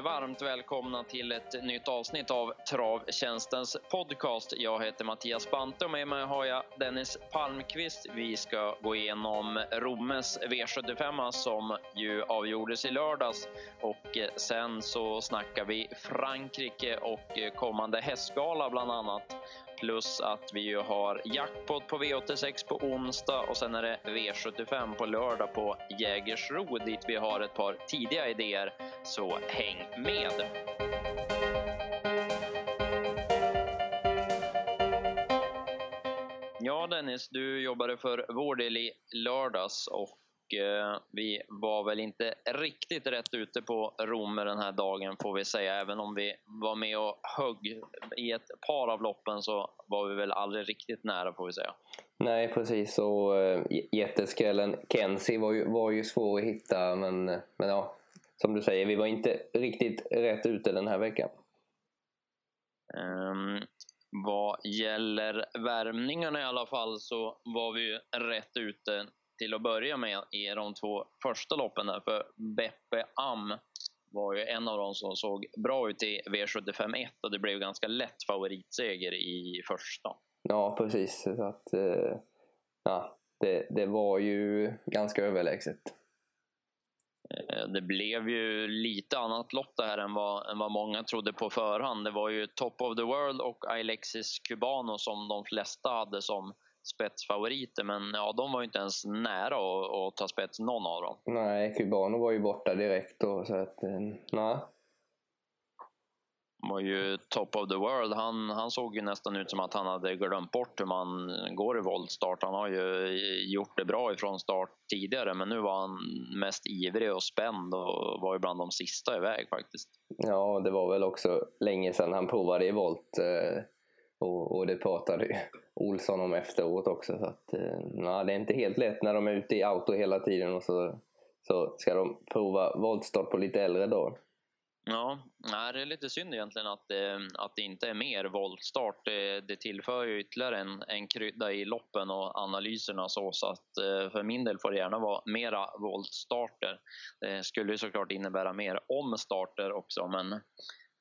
varmt välkomna till ett nytt avsnitt av Travtjänstens podcast. Jag heter Mattias Bante och med mig har jag Dennis Palmqvist. Vi ska gå igenom Rommes V75 som ju avgjordes i lördags och eh, sen så snackar vi Frankrike och eh, kommande hästgala bland annat. Plus att vi ju har jackpot på V86 på onsdag och sen är det V75 på lördag på Jägersro dit vi har ett par tidiga idéer. Så häng med! Ja Dennis, du jobbade för vår del i lördags och Eh, vi var väl inte riktigt rätt ute på Romme den här dagen får vi säga. Även om vi var med och högg i ett par av loppen så var vi väl aldrig riktigt nära får vi säga. Nej precis och äh, jätteskrällen Kenzie var ju, var ju svår att hitta men, men ja, som du säger, vi var inte riktigt rätt ute den här veckan. Um, vad gäller värmningarna i alla fall så var vi ju rätt ute till att börja med i de två första loppen där, för Beppe Am var ju en av de som såg bra ut i V75 1 och det blev ganska lätt favoritseger i första. Ja, precis. Så att, eh, ja, det, det var ju ganska överlägset. Eh, det blev ju lite annat lopp det här än vad, än vad många trodde på förhand. Det var ju Top of the World och Alexis Cubano som de flesta hade som spetsfavoriter men ja, de var ju inte ens nära att, att ta spets någon av dem. Nej, Cubano var ju borta direkt då så att, eh, nej. var ju top of the world. Han, han såg ju nästan ut som att han hade glömt bort hur man går i voltstart. Han har ju gjort det bra ifrån start tidigare men nu var han mest ivrig och spänd och var ju bland de sista iväg faktiskt. Ja, det var väl också länge sedan han provade i volt. Eh, och, och det pratade Olsson om efteråt också. Så att, eh, na, det är inte helt lätt när de är ute i auto hela tiden och så, så ska de prova voltstart på lite äldre dagar. Ja, det är lite synd egentligen att det, att det inte är mer voltstart. Det, det tillför ju ytterligare en, en krydda i loppen och analyserna så, så att eh, för min del får det gärna vara mera voltstarter. Det skulle ju såklart innebära mer omstarter också men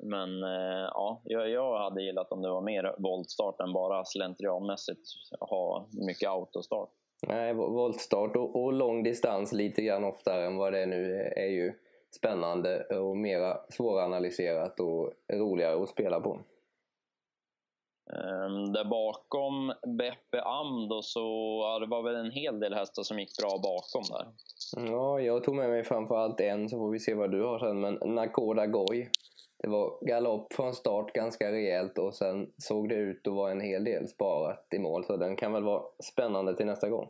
men eh, ja, jag, hade gillat om det var mer voltstart än bara slentrianmässigt ha mycket autostart. Nej, voltstart och, och lång distans lite grann oftare än vad det nu är, är ju spännande och mera svåranalyserat och roligare att spela på. Um, där bakom Beppe Am då så, ja, det var väl en hel del hästar som gick bra bakom där. Ja, jag tog med mig framförallt en så får vi se vad du har sen, men Nakoda Goy det var galopp från start ganska rejält och sen såg det ut att vara en hel del sparat i mål. Så den kan väl vara spännande till nästa gång.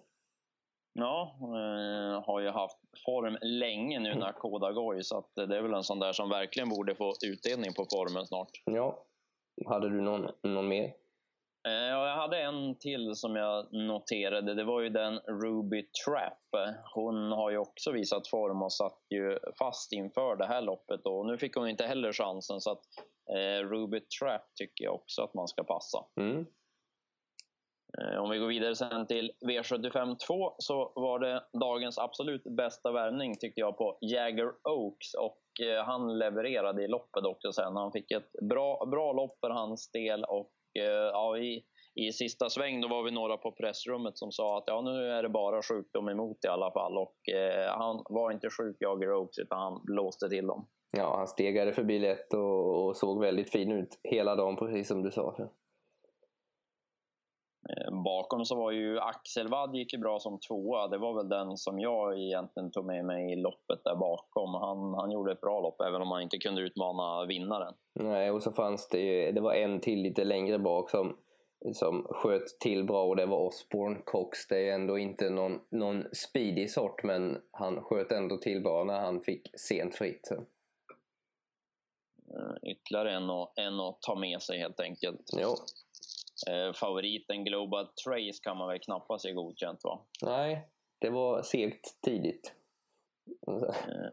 Ja, eh, har ju haft form länge nu när Koda Goy så att det är väl en sån där som verkligen borde få utdelning på formen snart. Ja. Hade du någon, någon mer? Eh, ja, jag hade en till som jag noterade. Det var ju den Ruby Trap. Hon har ju också visat form och satt ju fast inför det här loppet. Och nu fick hon inte heller chansen, så att eh, Ruby Trap tycker jag också att man ska passa. Mm. Eh, om vi går vidare sen till V75 2 så var det dagens absolut bästa värvning tyckte jag på Jagger Oaks och han levererade i loppet också sen. Han fick ett bra, bra lopp för hans del och Eh, ja, i, i sista sväng då var vi några på pressrummet som sa att ja, nu är det bara sjukdom emot i alla fall. Och eh, han var inte sjuk, Jager Oaks, utan han blåste till dem. Ja, han stegade förbi lätt och, och såg väldigt fin ut hela dagen, precis som du sa. Bakom så var ju Axel Wadd gick ju bra som tvåa. Det var väl den som jag egentligen tog med mig i loppet där bakom. Han, han gjorde ett bra lopp även om han inte kunde utmana vinnaren. Nej, och så fanns det ju, det var en till lite längre bak som, som sköt till bra och det var Osborne Cox. Det är ändå inte någon, någon speedy sort men han sköt ändå till bra när han fick sent fritt. Så. Eh, ytterligare en att, en att ta med sig helt enkelt. Jo. Eh, favoriten Global Trace kan man väl knappast ge godkänt va? Nej, det var segt tidigt. Eh,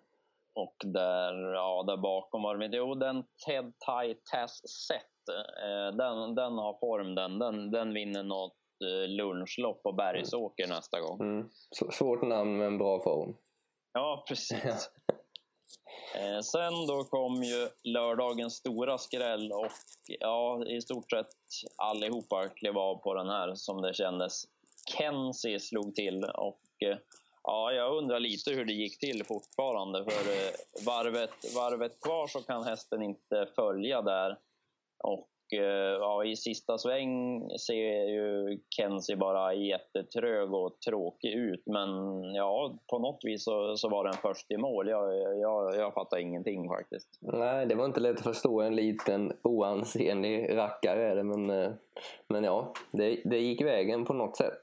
och där, ja, där bakom var det jo den Ted Tai Tass Set, eh, den, den har form den, den, den vinner något eh, lunchlopp på Bergsåker mm. nästa gång. Mm. Svårt namn men bra form. Ja, precis. Eh, sen då kom ju lördagens stora skräll och ja, i stort sett allihopa klev av på den här som det kändes. Kenzie slog till och eh, ja, jag undrar lite hur det gick till fortfarande för eh, varvet, varvet kvar så kan hästen inte följa där. Och ja, i sista sväng ser ju Kenzie bara jättetrög och tråkig ut. Men ja, på något vis så, så var den först i mål. Jag, jag, jag fattar ingenting faktiskt. Nej, det var inte lätt att förstå. En liten oansenlig rackare är det. Men, eh, men ja, det, det gick vägen på något sätt.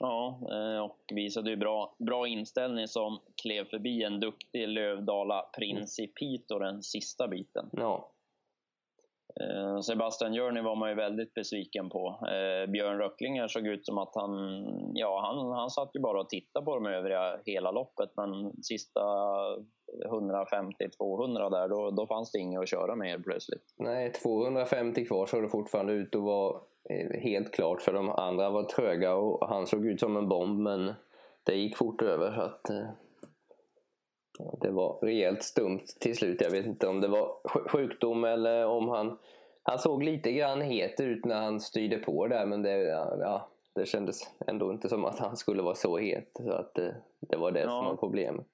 Ja, eh, och visade ju bra, bra inställning som klev förbi en duktig Lövdala Principito den sista biten. Ja, Eh, Eh, Sebastian Jörni var man ju väldigt besviken på. Eh, Björn Röcklinger såg ut som att han, ja, han, han satt ju bara och tittade på de övriga hela loppet men sista 150-200 där, då, då fanns det inget att köra med helt plötsligt. Nej, 250 kvar såg det fortfarande ut att vara eh, helt klart för de andra var tröga och han såg ut som en bomb men det gick fort över så att eh, det var rejält stumt till slut. Jag vet inte om det var sjukdom eller om han... Han såg lite grann het ut när han styrde på där men det, ja, det kändes ändå inte som att han skulle vara så het. Så att det, det var det ja. som var problemet.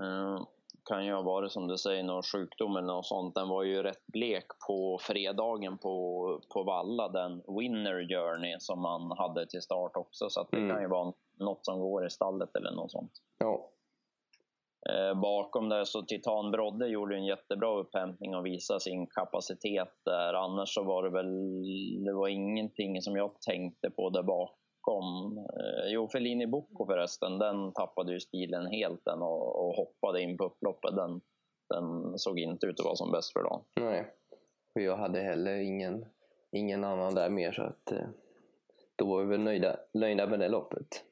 Mm, kan ju ha varit som du säger någon sjukdom eller något sånt. Den var ju rätt blek på fredagen på, på Valla, den Winner Journey som man hade till start också. Så att det mm. kan ju vara något som går i stallet eller något sånt. Ja. Eh, bakom där så Titan Brodde gjorde en jättebra upphämtning och visade sin kapacitet där. Annars så var det väl det var ingenting som jag tänkte på där bakom. Eh, jo, Fellini Bocco förresten, den tappade ju stilen helt den och, och hoppade in på upploppet. Den, den såg inte ut att vara som bäst för dagen. Nej, och jag hade heller ingen, ingen annan där mer så att eh, då var vi väl nöjda, nöjda med det loppet.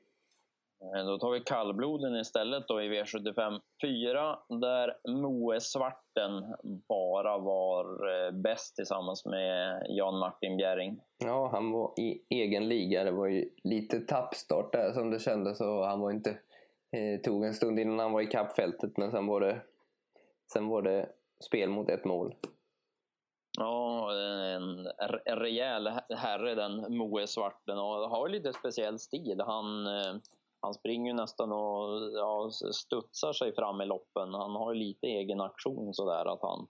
Eh, då tar vi kallbloden istället då i V75 4 där Moe Svarten bara var eh, bäst tillsammans med Jan Martin Bjerring. Ja, han var i egen liga. Det var ju lite tappstart där som det kändes och han var inte... Eh, tog en stund innan han var i kappfältet men sen var det, sen var det spel mot ett mål. Ja, en, en rejäl herre den Moe Svarten och har lite speciell stil. Han eh, han springer nästan och ja, studsar sig fram i loppen. Han har lite egen aktion sådär att han,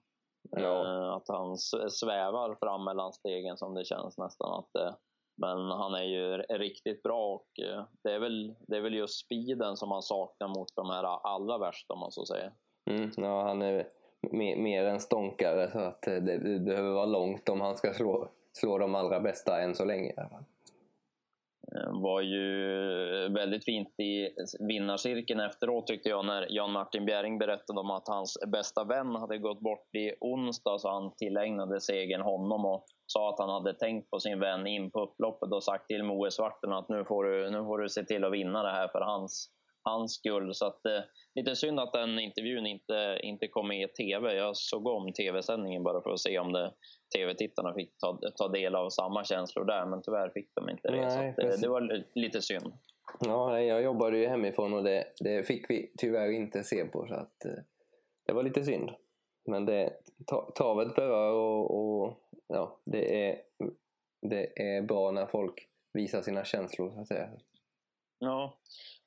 ja. eh, att han svävar fram mellan stegen som det känns nästan att det, men han är ju riktigt bra och eh, det är väl, det är väl just speeden som han saknar mot de här allra värsta om man så säger. Mm, ja, han är mer, mer en stånkare så att det, det behöver vara långt om han ska slå, slå de allra bästa än så länge. Eh, Eh, var ju väldigt fint i vinnarcirkeln efteråt tyckte jag när Jan Martin Bjäring berättade om att hans bästa vän hade gått bort i onsdag så han tillägnade segern honom och sa att han hade tänkt på sin vän in på upploppet och sagt till Moe Svarten att nu får du, nu får du se till att vinna det här för hans, hans skull. Så att, eh, lite synd att den intervjun inte, inte kom med i TV. Jag såg om TV-sändningen bara för att se om det tv-tittarna fick ta, ta del av samma känslor där, men tyvärr fick de inte det. Nej, så det, det, var lite synd. Ja, jag jobbade ju hemifrån och det, det fick vi tyvärr inte se på, så att eh, det var lite synd. Men det, tavet berör och, och ja, det är, det är bra när folk visar sina känslor, så att säga. Ja,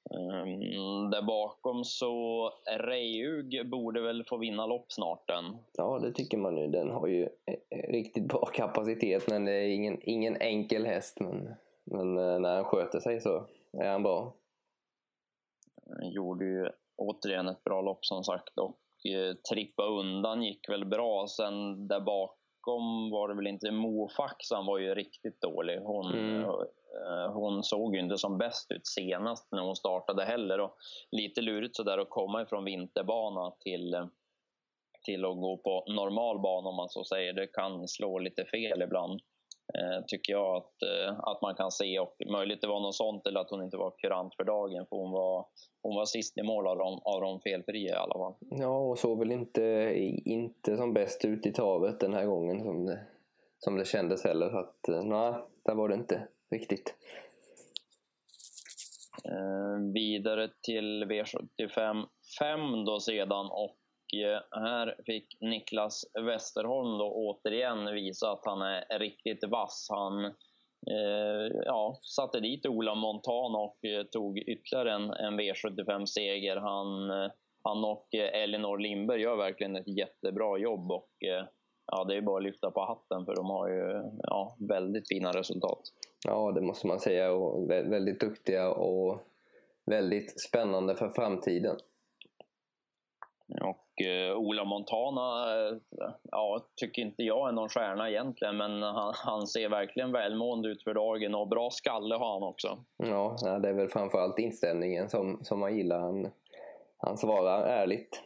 Um, där bakom så Reijug borde väl få vinna lopp snart den. Ja, det tycker man ju. Den har ju eh, riktigt bra kapacitet men det är ingen, ingen enkel häst. Men, men eh, när han sköter sig så är han bra. Han gjorde ju återigen ett bra lopp som sagt och eh, trippa undan gick väl bra. Sen där bakom var det väl inte Mofaxan var ju riktigt dålig. Hon mm. Eh, hon såg ju inte som bäst ut senast när hon startade heller. Och lite lurigt sådär att komma ifrån vinterbana till, till att gå på normal bana om man så säger. Det kan slå lite fel ibland. Eh, tycker jag att, eh, att man kan se och möjligt det var något sånt eller att hon inte var kurant för dagen för hon var, hon var sist i mål av de, av de felfria i alla fall. Ja, och såg väl inte, inte som bäst ut i travet den här gången som det, som det kändes heller. Så att, nej, där var det inte riktigt. Eh, vidare till V75 V75 då sedan och eh, Eh, här fick Niklas Westerholm då återigen visa att han är riktigt vass. Han eh, ja, satte dit Ola Montana och eh, tog ytterligare en, en V75-seger. Han, eh, han och Elinor Lindberg gör verkligen ett jättebra jobb och ja, det är bara att lyfta på hatten för de har ju ja, väldigt fina resultat. Ja, det måste man säga. Och väldigt duktiga och väldigt spännande för framtiden. Och eh, Ola Montana, eh, ja, tycker inte jag är någon stjärna egentligen, men han, han, ser verkligen välmående ut för dagen och bra skalle har han också. Ja, det är väl framförallt inställningen som, som man gillar. Han, han svarar ärligt.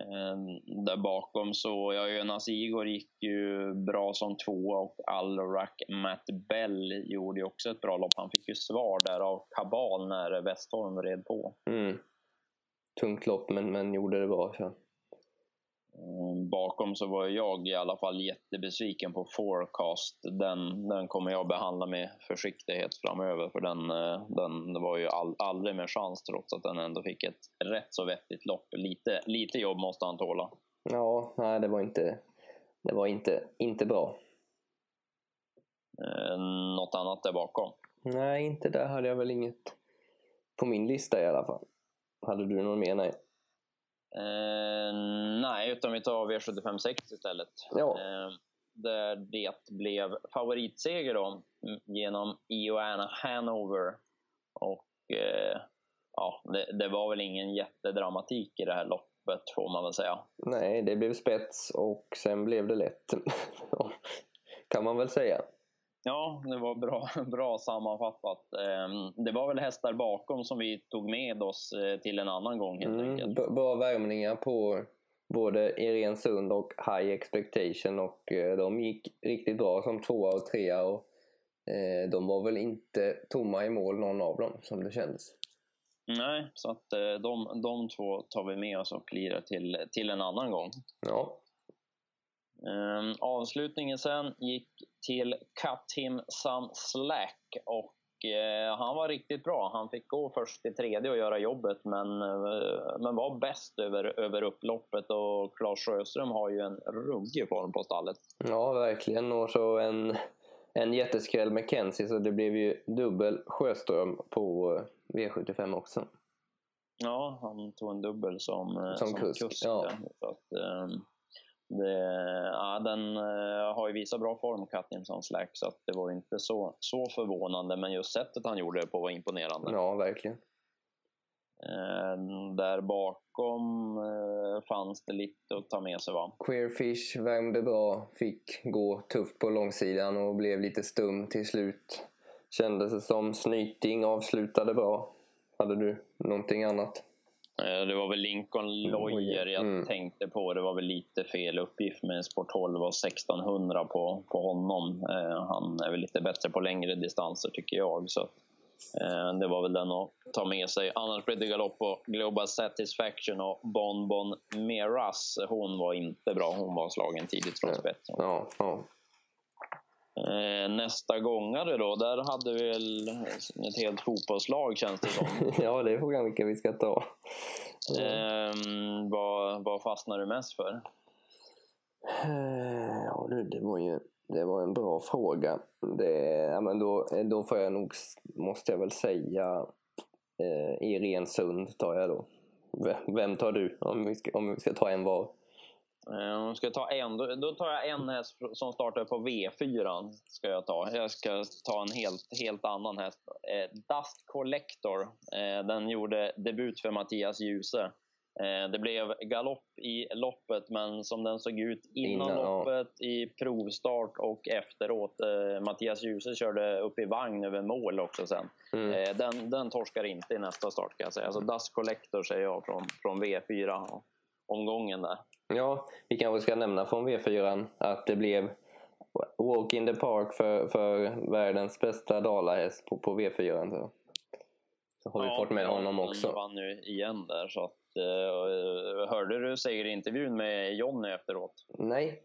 Ehm, där bakom så, ja, Jonas Igor gick ju bra som tvåa och Alrak Matt Bell gjorde ju också ett bra lopp. Han fick ju svar där av Kabal när Westholm red på. Mm. Tungt lopp, men, men gjorde det bra. Så. Ehm, bakom så var jag i alla fall jättebesviken på Forecast. Den, den kommer jag behandla med försiktighet framöver för den, eh, den det var ju all, aldrig med chans trots att den ändå fick ett rätt så vettigt lopp. Lite, lite jobb måste han tåla. Ja, nej det var inte, det var inte, inte bra. Eh, något annat där bakom? Nej, inte där hade jag väl inget på min lista i alla fall. Hade du någon mer? Nej. Eh, nej, utan vi tar V756 istället. Ja. Eh, där det blev favoritseger då, genom Ioana Hanover. Och eh, ja, det, det, var väl ingen jättedramatik i det här loppet får man väl säga. Nej, det blev spets och sen blev det lätt. kan man väl säga. Ja, det var bra, bra sammanfattat. Ehm, det var väl hästar bakom som vi tog med oss eh, till en annan gång helt mm, enkelt. Bra värmningar på både Irensund och High Expectation och eh, de gick riktigt bra som tvåa och trea och eh, de var väl inte tomma i mål någon av dem som det kändes. Nej, så att de, de två tar vi med oss och lirar till, till en annan gång. Ja. Um, avslutningen sen gick till Cut Him Some Slack och uh, han var riktigt bra. Han fick gå först till tredje och göra jobbet men, uh, men var bäst över, över upploppet och Claes Sjöström har ju en ruggig form på stallet. Ja, verkligen. Och så en, en jätteskräll med Kenzie så det blev ju dubbel Sjöström på eh, V75 också. Ja, han tog en dubbel som, som, som kusk. kusk ja. Så att, um, det, ja, den uh, har ju visat bra form, Cuttington Slack, så det var inte så, så förvånande. Men just sättet han gjorde det på var imponerande. Ja, verkligen. Uh, där bakom uh, fanns det lite att ta med sig va? Queerfish värmde bra, fick gå tufft på långsidan och blev lite stum till slut. Kändes som Snyting avslutade bra. Hade du någonting annat? Eh, det var väl Lincoln Lawyer jag mm. tänkte på. Det var väl lite fel uppgift med Sport 12 och 1600 på, på honom. Eh, han är väl lite bättre på längre distanser tycker jag. Så eh, det var väl den att ta med sig. Annars blev det galopp på Global Satisfaction och Bon Bon Meras. Hon var inte bra. Hon var slagen tidigt från spets. Ja, ja. Eh, nästa gångare då, där hade vi väl ett helt fotbollslag känns det som. ja, det är frågan vilka vi ska ta. Eh, vad, vad fastnar du mest för? Eh, ja du, det var ju det var en bra fråga. Det, ja, men då, då får jag nog, måste jag väl säga, eh, Irene Sund tar jag då. Vem tar du om vi ska, om vi ska ta en var? Eh, om ska ta en, då, då, tar jag en häst som startar på V4. Ska jag, ta. jag ska ta en helt, helt annan häst. Eh, Dust Collector. Eh, den gjorde debut för Mattias Djuse. Eh, det blev galopp i loppet, men som den såg ut innan, innan loppet, ja. i provstart och efteråt. Mattias Djuse körde upp i vagn över mål också sen. Mm. Den, den torskar inte i nästa start kan jag säga. Alltså Dust Collector säger jag från, från V4 omgången där. Ja, vi kanske ska nämna från V4 att det blev Walk in the Park för, för världens bästa dalahäst på, på V4. Så. så har ja, vi fått med honom också. Han vann nu igen där. Så att, uh, hörde du segerintervjun med Jonny efteråt? Nej.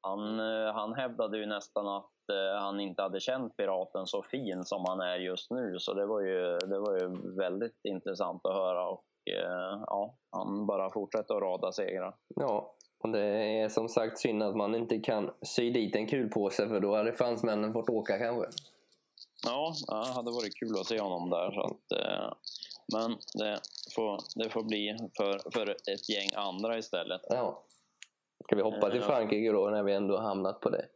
Han, uh, han hävdade ju nästan att uh, han inte hade känt Piraten så fin som han är just nu. Så det var ju, det var ju väldigt intressant att höra. Och ja, han bara fortsätter att rada segrar. Ja, och det är som sagt synd att man inte kan sy dit en kulpåse för då hade fransmännen fått åka kanske. Ja, det hade varit kul att se honom där. Så att, eh, men det får, det får bli för, för ett gäng andra istället. Ja. Ska vi hoppa till Frankrike då när vi ändå hamnat på det?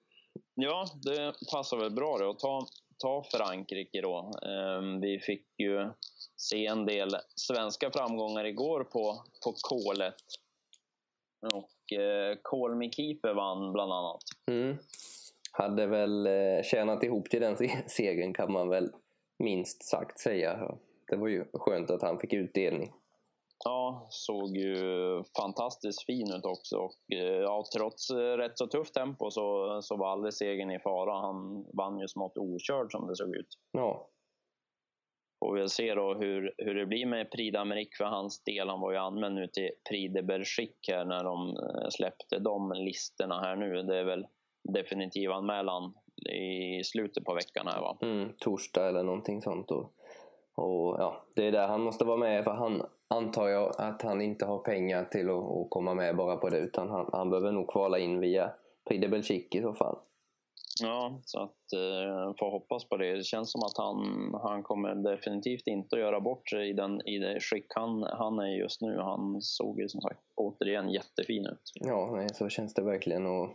Ja, det passar väl bra det att ta, ta Frankrike då. Ehm, vi fick ju se en del svenska framgångar igår på, på kolet. Och eh, Call Me Keeper vann bland annat. Mm. Hade väl eh, tjänat ihop till den segern kan man väl minst sagt säga. Det var ju skönt att han fick utdelning. Ja, såg ju fantastiskt fin ut också. Och, eh, ja, trots eh, rätt så tufft tempo så, så var aldrig segern i fara. Han vann ju smått okörd som det såg ut. Ja. Får vi se då hur, hur det blir med Prix d'Amérique för hans del. Han var ju anmäld nu till Prix de Belgique här när de eh, släppte de listorna här nu. Det är väl definitiv anmälan i slutet på veckan här va? Mm, torsdag eller någonting sånt. Och, och ja, det är där han måste vara med för han antar jag att han inte har pengar till att, att komma med bara på det utan han, han behöver nog kvala in via Prix de Belgique i så fall. Ja, så att eh, får hoppas på det. Det känns som att han, han kommer definitivt inte att göra bort sig i, den, i det skick han, han är just nu. Han såg ju som sagt återigen jättefin ut. Ja, nej, så känns det verkligen. Och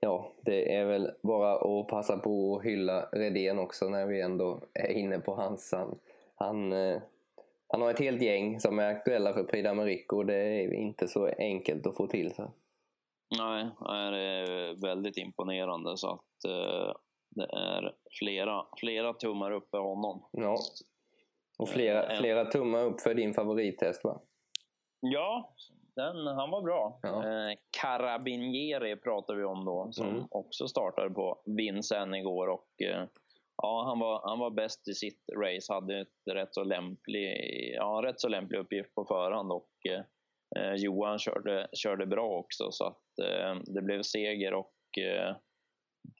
ja, det är väl bara att passa på att hylla Redén också när vi ändå är inne på hans. Han, han, eh, han har ett helt gäng som är aktuella för Prix d'Amérique och det är inte så enkelt att få till. Så. Nej, det är väldigt imponerande så att eh, det är flera, flera tummar upp för honom. Ja, och flera, eh, flera tummar upp för din favorittest va? Ja, den, han var bra. Ja. Eh, Carabinieri pratar vi om då, som mm. också startade på Vincennes igår. Och, eh, ja, han, var, han var bäst i sitt race, hade ett rätt så lämplig, ja, rätt så lämplig uppgift på förhand. Och, eh, Johan körde, körde bra också, så att, eh, det blev seger. och eh,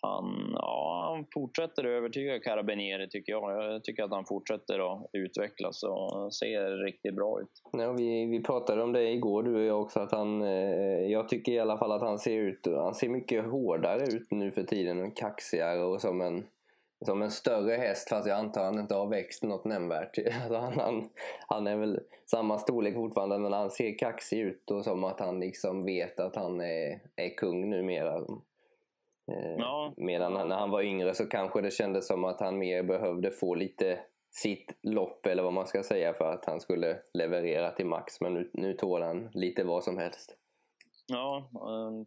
han, ja, han fortsätter att övertyga Carabinieri tycker jag. Jag tycker att han fortsätter att utvecklas och ser riktigt bra ut. Ja, vi, vi pratade om det igår du och jag också. Att han, eh, jag tycker i alla fall att han ser ut han ser mycket hårdare ut nu för tiden. Kaxigare och som en, som en större häst fast jag antar att han inte har växt något nämnvärt. Alltså han, han, han är väl samma storlek fortfarande men han ser kaxig ut och som att han liksom vet att han är, är kung numera. Eh, ja. Medan när han var yngre så kanske det kändes som att han mer behövde få lite sitt lopp eller vad man ska säga för att han skulle leverera till max. Men nu, nu tål han lite vad som helst. Ja,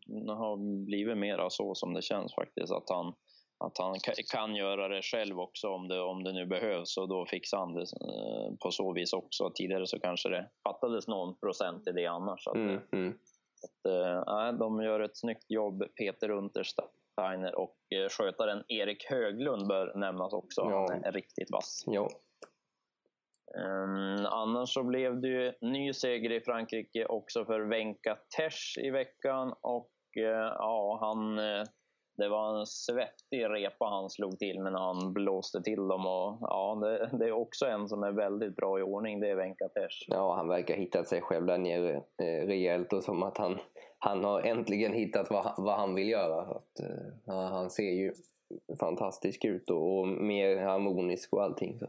det har blivit mera så som det känns faktiskt. Att han, att han kan göra det själv också om det, om det nu behövs och då fixar han det eh, på så vis också. Tidigare så kanske det fattades någon procent i det annars. Att, mm, mm. Att, äh, de gör ett snyggt jobb, Peter Unterstad Steiner och eh, skötaren Erik Höglund bör nämnas också. Ja. Han är riktigt vass. Ja. Um, annars så blev det ju ny seger i Frankrike också för Venka Tesch i veckan och uh, ja, han uh, det var en svettig repa han slog till med när han blåste till dem. Och, ja, det, det, är också en som är väldigt bra i ordning, det är Venkatesh. Ja, han verkar ha hittat sig själv där nere eh, rejält och som att han, han har äntligen hittat vad, vad han vill göra. Att, eh, han ser ju fantastisk ut och, och, mer harmonisk och allting. Så.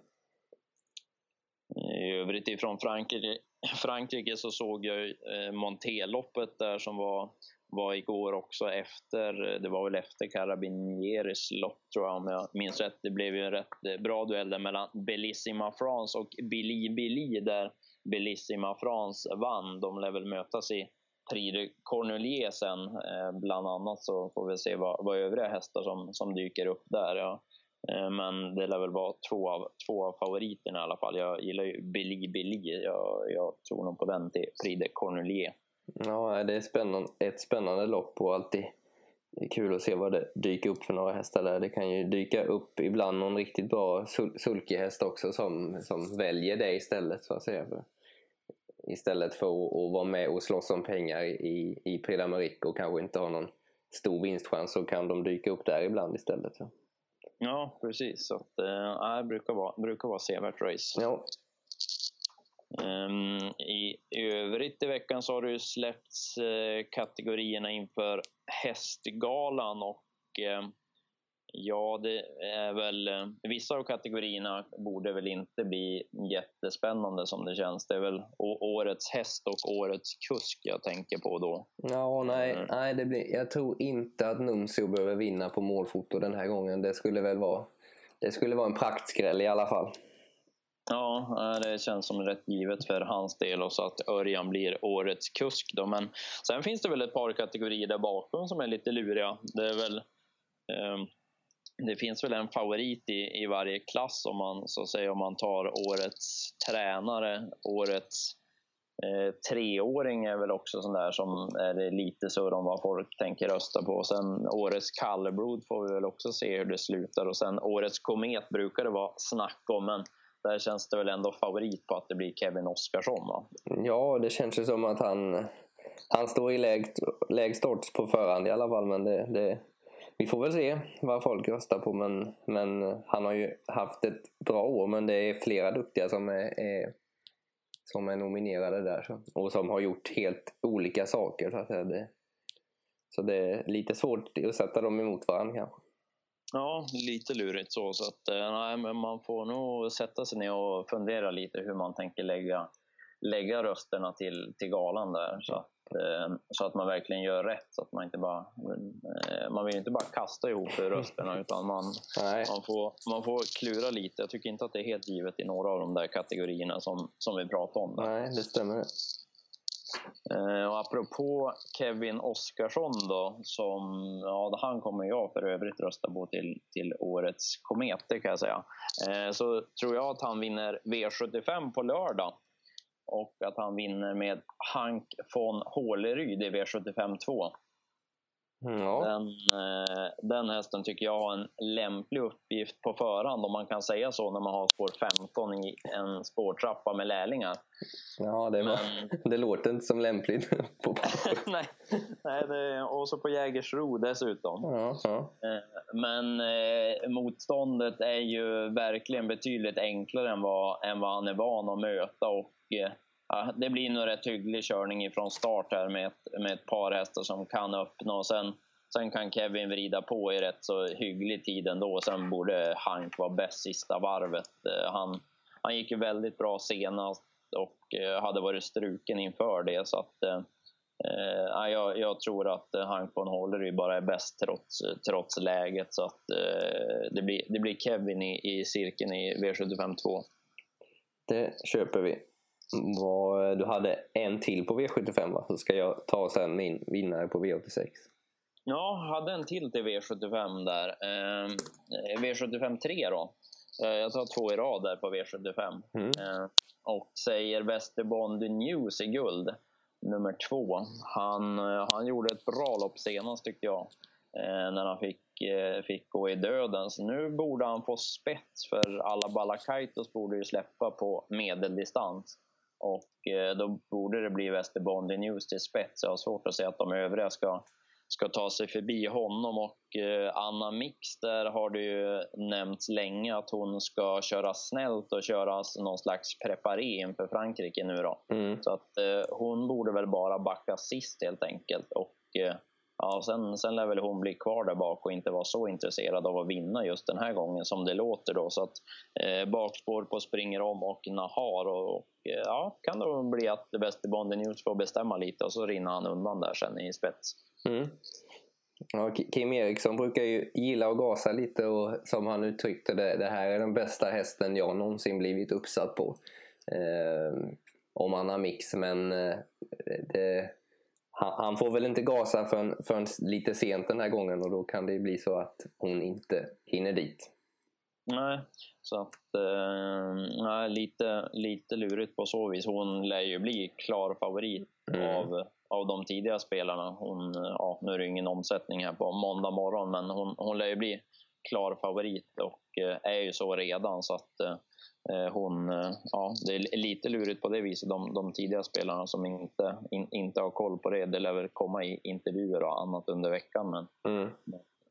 I övrigt ifrån Frankrike, Frankrike så såg jag eh, Monteloppet där som var var igår också efter, det var väl efter Carabinieris lopp tror jag om jag minns rätt. Det blev ju en rätt eh, bra duell där mellan Bellissima France och Billy Billy där Bellissima France vann. De lär väl mötas i Prix de Cornelier sen. Eh, bland annat så får vi se vad, vad övriga hästar som, som dyker upp där. Ja. Eh, men det lär väl vara två av, två av favoriterna i alla fall. Jag gillar ju Billy Billy. Jag, jag tror nog på den till Prix de Cornelier. Ja, det är spännande, ett spännande lopp och alltid kul att se vad det dyker upp för några hästar där. Det kan ju dyka upp ibland någon riktigt bra sul sulkehäst också som, som väljer det istället så att säga. För istället för att, vara med och slåss om pengar i, i Prix och kanske inte ha någon stor vinstchans så kan de dyka upp där ibland istället. Så. Ja, precis. Så att, äh, det brukar vara, brukar vara sevärt race. Ja. Um, I övrigt i veckan så har det släppts uh, kategorierna inför hästgalan och uh, Ja, det är väl... Eh, vissa av kategorierna borde väl inte bli jättespännande som det känns. Det är väl årets häst och årets kusk jag tänker på då. Ja, nej, mm. nej det blir, jag tror inte att Nuncio behöver vinna på målfoto den här gången. Det skulle väl vara, det skulle vara en praktskräll i alla fall. Ja, det känns som rätt givet för hans del och så att Örjan blir årets kusk. Då. Men sen finns det väl ett par kategorier där bakom som är lite luriga. Det är väl eh, det finns väl en favorit i, i varje klass om man, så att säga, om man tar årets tränare, årets eh, treåring är väl också sån där som är lite surr om vad folk tänker rösta på. Sen årets kallblod får vi väl också se hur det slutar och sen årets komet brukar det vara snack om men där känns det väl ändå favorit på att det blir Kevin Oscarsson va? Ja, det känns ju som att han, han står i lägst, lägst odds på förhand i alla fall men det, det vi får väl se vad folk röstar på men, men han har ju haft ett bra år men det är flera duktiga som är, är som är nominerade där och som har gjort helt olika saker. Så, att det, så det är lite svårt att sätta dem emot varandra kanske. Ja, lite lurigt så. så att, eh, nej, men man får nog sätta sig ner och fundera lite hur man tänker lägga, lägga rösterna till, till galan där. Så Eh, så att man verkligen gör rätt. Så att man, inte bara, eh, man vill inte bara kasta ihop rösterna utan man, man, får, man får klura lite. Jag tycker inte att det är helt givet i några av de där kategorierna som, som vi pratade om. Där. Nej, det stämmer. Eh, och apropå Kevin Oskarsson då, som, ja, han kommer jag för övrigt rösta på till, till årets komet, kan jag säga. Eh, så tror jag att han vinner V75 på lördag och att han vinner med Hank von Håleryd i V75 2. Ja. Den, eh, den hästen tycker jag har en lämplig uppgift på förhand, om man kan säga så, när man har spår 15 i en spårtrappa med lärlingar. Ja, det, Men, det låter inte som lämpligt. på nej, nej det, och så på Jägersro dessutom. Ja, ja. Eh, men eh, motståndet är ju verkligen betydligt enklare än vad, än vad han är van att möta. Och eh, ja, det blir nog rätt hygglig körning ifrån start här med ett, med ett par hästar som kan öppna och sen, sen kan Kevin vrida på i rätt så hygglig tid ändå. Sen borde Hank vara bäst sista varvet. Eh, han, han gick ju väldigt bra senast och eh, hade varit struken inför det. Så att, eh, eh jag, jag, tror att Hank von Hålleryd bara är bäst trots, trots läget. Så att, eh, det, blir, det blir Kevin i, i cirkeln i V75 2. Det köper vi. Vad, du hade en till på V75 va? Så ska jag ta sen min vinnare på V86. Ja, jag hade en till till V75 där. Eh, V75 3 då. Eh, jag tar två i rad där på V75. Mm. Eh, och säger Västerbond News i guld, nummer två. Han, eh, han gjorde ett bra lopp senast tyckte jag. Eh, när han fick, eh, fick gå i döden. Så nu borde han få spets för alla Balakaitos borde ju släppa på medeldistans. Och eh, då borde det bli Västerbondi News till spets. Jag har svårt att se att de övriga ska, ska ta sig förbi honom. Och eh, Anna Mix, där har det ju nämnts länge att hon ska köra snällt och köra någon slags preparé inför Frankrike nu då. Mm. Så att eh, hon borde väl bara backa sist helt enkelt. Och Ja, sen, sen lär väl hon bli kvar där bak och inte vara så intresserad av att vinna just den här gången som det låter då. Så att eh, bakspår på springer om och Nahar och, och eh, ja, kan det bli att det bästa Bondy News får bestämma lite och så rinner han undan där sen i spets. Mm. Ja, Kim Eriksson brukar ju gilla att gasa lite och som han uttryckte det, det här är den bästa hästen jag någonsin blivit uppsatt på. Eh, om han har mix men eh, det han, får väl inte gasa förrän, förrän lite sent den här gången och då kan det bli så att hon inte hinner dit. Nej, så att, eh, lite, lite lurigt på så vis. Hon lär ju bli klar favorit mm. av, av de tidiga spelarna. Hon, ja, nu är det ingen omsättning här på måndag morgon, men hon, hon lär ju bli klar favorit och eh, är ju så redan. så att eh, Eh, hon, ja, det är lite lurigt på det viset. De, de tidiga spelarna som inte, in, inte har koll på det, det lär väl komma i intervjuer och annat under veckan. Men, mm.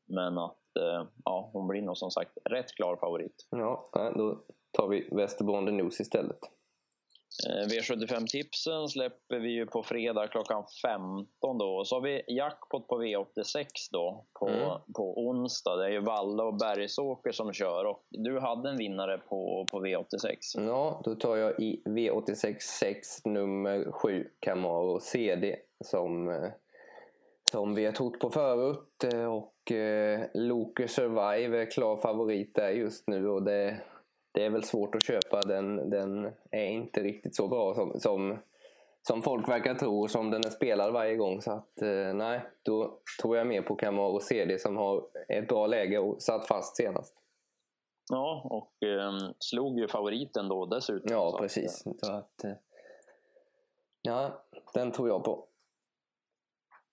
men att ja, hon blir nog som sagt rätt klar favorit. Ja, då tar vi Västerbonden News istället. Eh, V75-tipsen släpper vi ju på fredag klockan 15 då. Och så har vi jackpot på V86 då på, mm. på onsdag. Det är ju Valla och Bergsåker som kör och du hade en vinnare på, på V86. Ja, då tar jag i V86 6 nummer 7 Camaro CD som, eh, som vi har trott på förut eh, och eh, Loke Survive är klar favorit där just nu och det det är väl svårt att köpa. Den, den är inte riktigt så bra som, som, som folk verkar tro som den är spelad varje gång. Så att eh, nej, då tror jag mer på Camaro CD som har ett bra läge och satt fast senast. Ja, och eh, slog ju favoriten då dessutom. Ja, precis. Att, så att, eh, ja, den tror jag på.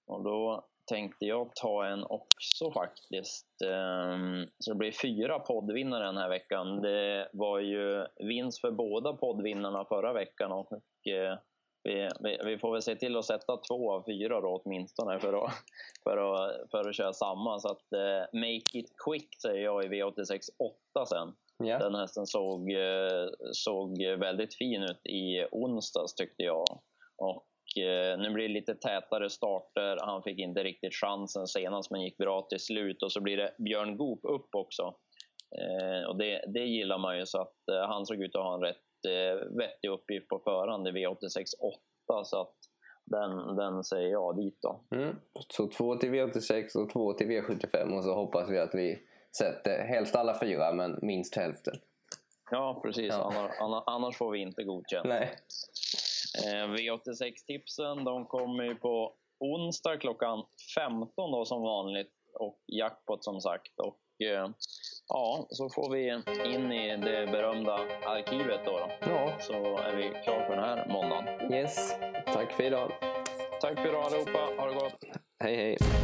Och då tänkte jag ta en också faktiskt. Ehm, så det blir fyra poddvinnare den här veckan. Det var ju vinst för båda poddvinnarna förra veckan och eh, vi, vi, får väl se till att sätta två av fyra då åtminstone för att, för att, för att köra samma. Så att uh, make it quick säger jag i V86 8 sen. Yeah. Den hästen såg, uh, såg väldigt fin ut i onsdags tyckte jag. Och Eh, nu blir det lite tätare starter. Han fick inte riktigt chansen senast, men gick bra till slut. Och så blir det Björn Goop upp också. Eh, och det, det gillar man ju, så att eh, han såg ut att ha en rätt vettig uppgift på förhand i V86 8. Så att den, den säger jag dit då. Mm. Så två till V86 och två till V75 och så hoppas vi att vi sätter helst alla fyra, men minst hälften. Ja, precis. Ja. Annars, annars får vi inte godkänt. Nej. Eh, V86-tipsen de kommer ju på onsdag klockan 15 då som vanligt och jackpot som sagt. Och eh, ja, så får vi in i det berömda arkivet då. då. Ja. Så är vi klara för den här måndagen. Yes, tack för idag. Tack för idag allihopa. Ha det gott. Hej hej.